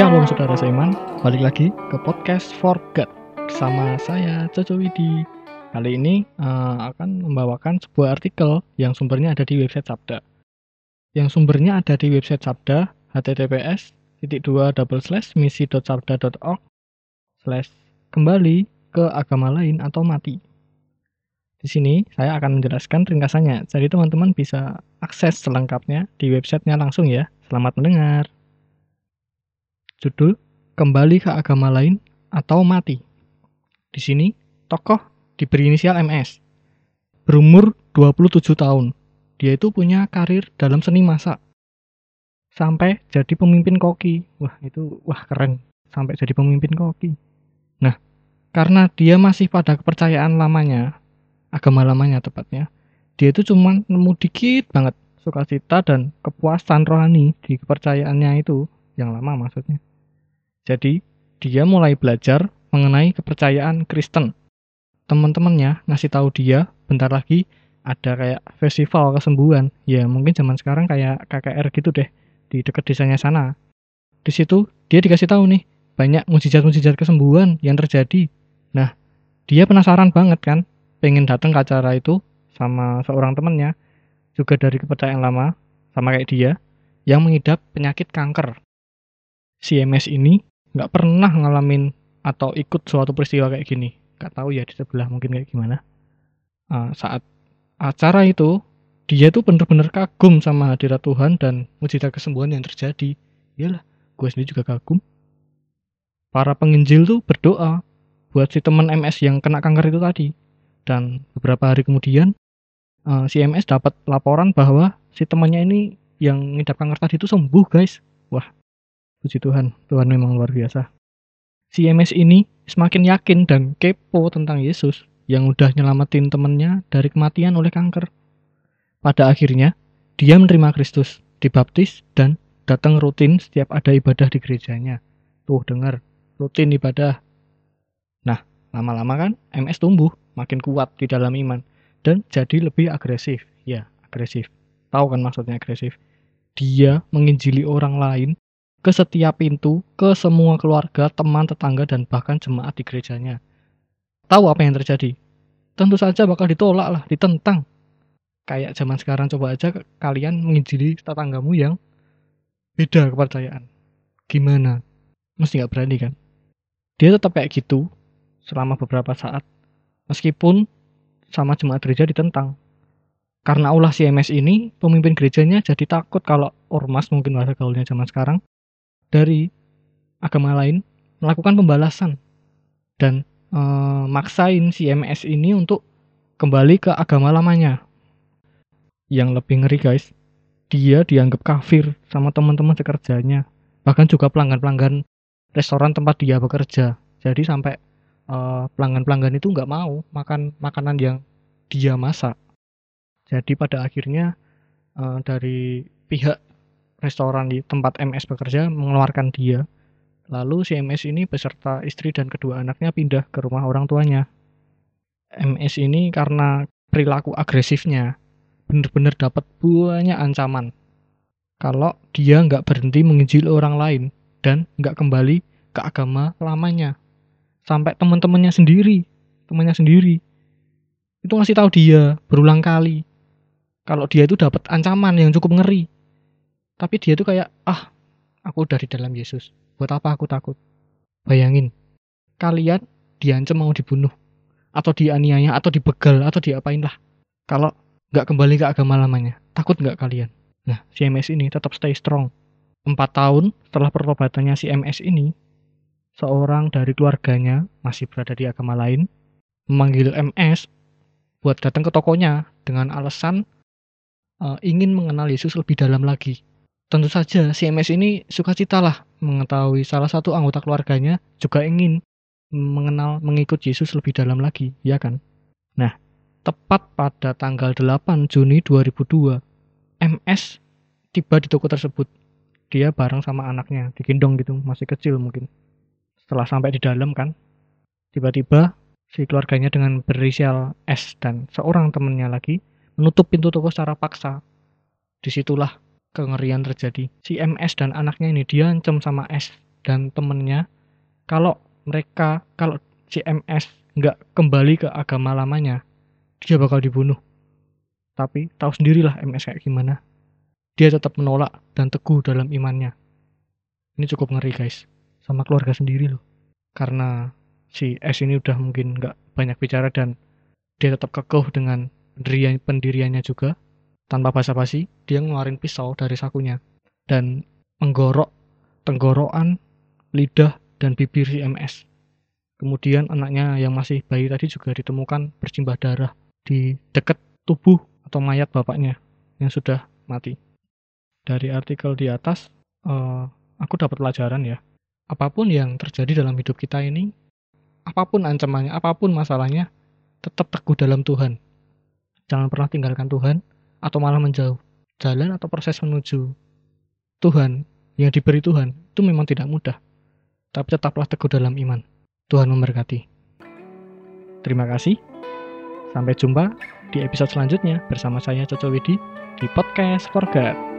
Shalom saudara seiman, balik lagi ke podcast Forget bersama saya Coco Widi. Kali ini uh, akan membawakan sebuah artikel yang sumbernya ada di website Sabda. Yang sumbernya ada di website Sabda https titik dua double slash misi.sabda.org slash kembali ke agama lain atau mati. Di sini saya akan menjelaskan ringkasannya, jadi teman-teman bisa akses selengkapnya di websitenya langsung ya. Selamat mendengar. Judul Kembali ke agama lain atau mati. Di sini, tokoh diberi inisial MS. Berumur 27 tahun. Dia itu punya karir dalam seni masak. Sampai jadi pemimpin koki. Wah, itu wah keren. Sampai jadi pemimpin koki. Nah, karena dia masih pada kepercayaan lamanya, agama lamanya tepatnya, dia itu cuma nemu dikit banget sukacita dan kepuasan rohani di kepercayaannya itu yang lama maksudnya. Jadi, dia mulai belajar mengenai kepercayaan Kristen. Teman-temannya ngasih tahu dia bentar lagi ada kayak festival kesembuhan. Ya, mungkin zaman sekarang kayak KKR gitu deh di dekat desanya sana. Di situ dia dikasih tahu nih banyak mujizat-mujizat kesembuhan yang terjadi. Nah, dia penasaran banget kan, pengen datang ke acara itu sama seorang temennya juga dari kepercayaan lama sama kayak dia yang mengidap penyakit kanker. Si MS ini nggak pernah ngalamin atau ikut suatu peristiwa kayak gini. Nggak tahu ya di sebelah mungkin kayak gimana. Uh, saat acara itu dia tuh bener-bener kagum sama hadirat Tuhan dan mujizat kesembuhan yang terjadi. Iyalah gue sendiri juga kagum. Para penginjil tuh berdoa buat si teman MS yang kena kanker itu tadi. Dan beberapa hari kemudian uh, si MS dapat laporan bahwa si temannya ini yang ngidap kanker tadi itu sembuh guys. Wah Puji Tuhan, Tuhan memang luar biasa. Si MS ini semakin yakin dan kepo tentang Yesus yang udah nyelamatin temennya dari kematian oleh kanker. Pada akhirnya, dia menerima Kristus, dibaptis, dan datang rutin setiap ada ibadah di gerejanya. Tuh dengar, rutin ibadah. Nah, lama-lama kan MS tumbuh, makin kuat di dalam iman, dan jadi lebih agresif. Ya, agresif. Tahu kan maksudnya agresif? Dia menginjili orang lain ke setiap pintu, ke semua keluarga, teman, tetangga, dan bahkan jemaat di gerejanya. Tahu apa yang terjadi? Tentu saja bakal ditolak lah, ditentang. Kayak zaman sekarang coba aja kalian menginjili tetanggamu yang beda kepercayaan. Gimana? Mesti nggak berani kan? Dia tetap kayak gitu selama beberapa saat. Meskipun sama jemaat gereja ditentang. Karena ulah si MS ini, pemimpin gerejanya jadi takut kalau ormas mungkin bahasa gaulnya zaman sekarang dari agama lain melakukan pembalasan dan e, maksain si MS ini untuk kembali ke agama lamanya. Yang lebih ngeri guys, dia dianggap kafir sama teman-teman sekerjanya, bahkan juga pelanggan-pelanggan restoran tempat dia bekerja. Jadi sampai pelanggan pelanggan-pelanggan itu nggak mau makan makanan yang dia masak. Jadi pada akhirnya e, dari pihak restoran di tempat MS bekerja mengeluarkan dia. Lalu si MS ini beserta istri dan kedua anaknya pindah ke rumah orang tuanya. MS ini karena perilaku agresifnya benar-benar dapat banyak ancaman. Kalau dia nggak berhenti menginjil orang lain dan nggak kembali ke agama lamanya. Sampai teman-temannya sendiri, temannya sendiri, itu ngasih tahu dia berulang kali kalau dia itu dapat ancaman yang cukup ngeri tapi dia tuh kayak, ah, aku udah di dalam Yesus. Buat apa aku takut? Bayangin, kalian diancam mau dibunuh, atau dianiaya, atau dibegal, atau diapain lah. Kalau nggak kembali ke agama lamanya, takut nggak kalian? Nah, si MS ini tetap stay strong. Empat tahun setelah pertobatannya si MS ini, seorang dari keluarganya masih berada di agama lain, memanggil MS buat datang ke tokonya dengan alasan uh, ingin mengenal Yesus lebih dalam lagi. Tentu saja si MS ini suka cita lah mengetahui salah satu anggota keluarganya juga ingin mengenal mengikut Yesus lebih dalam lagi, ya kan? Nah, tepat pada tanggal 8 Juni 2002, MS tiba di toko tersebut. Dia bareng sama anaknya, digendong gitu, masih kecil mungkin. Setelah sampai di dalam kan, tiba-tiba si keluarganya dengan berinisial S dan seorang temannya lagi menutup pintu toko secara paksa. Di situlah kengerian terjadi. Si MS dan anaknya ini diancam sama S dan temennya. Kalau mereka kalau CMS nggak kembali ke agama lamanya dia bakal dibunuh. Tapi tahu sendirilah MS kayak gimana. Dia tetap menolak dan teguh dalam imannya. Ini cukup ngeri guys. Sama keluarga sendiri loh. Karena si S ini udah mungkin nggak banyak bicara dan dia tetap kekeh dengan pendirian pendiriannya juga tanpa basa-basi dia ngeluarin pisau dari sakunya dan menggorok tenggorokan lidah dan bibir si MS kemudian anaknya yang masih bayi tadi juga ditemukan bersimbah darah di dekat tubuh atau mayat bapaknya yang sudah mati. Dari artikel di atas uh, aku dapat pelajaran ya. Apa pun yang terjadi dalam hidup kita ini apa pun ancamannya apa pun masalahnya tetap teguh dalam Tuhan. Jangan pernah tinggalkan Tuhan atau malah menjauh. Jalan atau proses menuju Tuhan yang diberi Tuhan itu memang tidak mudah. Tapi tetaplah teguh dalam iman. Tuhan memberkati. Terima kasih. Sampai jumpa di episode selanjutnya bersama saya Coco Widi di podcast For God.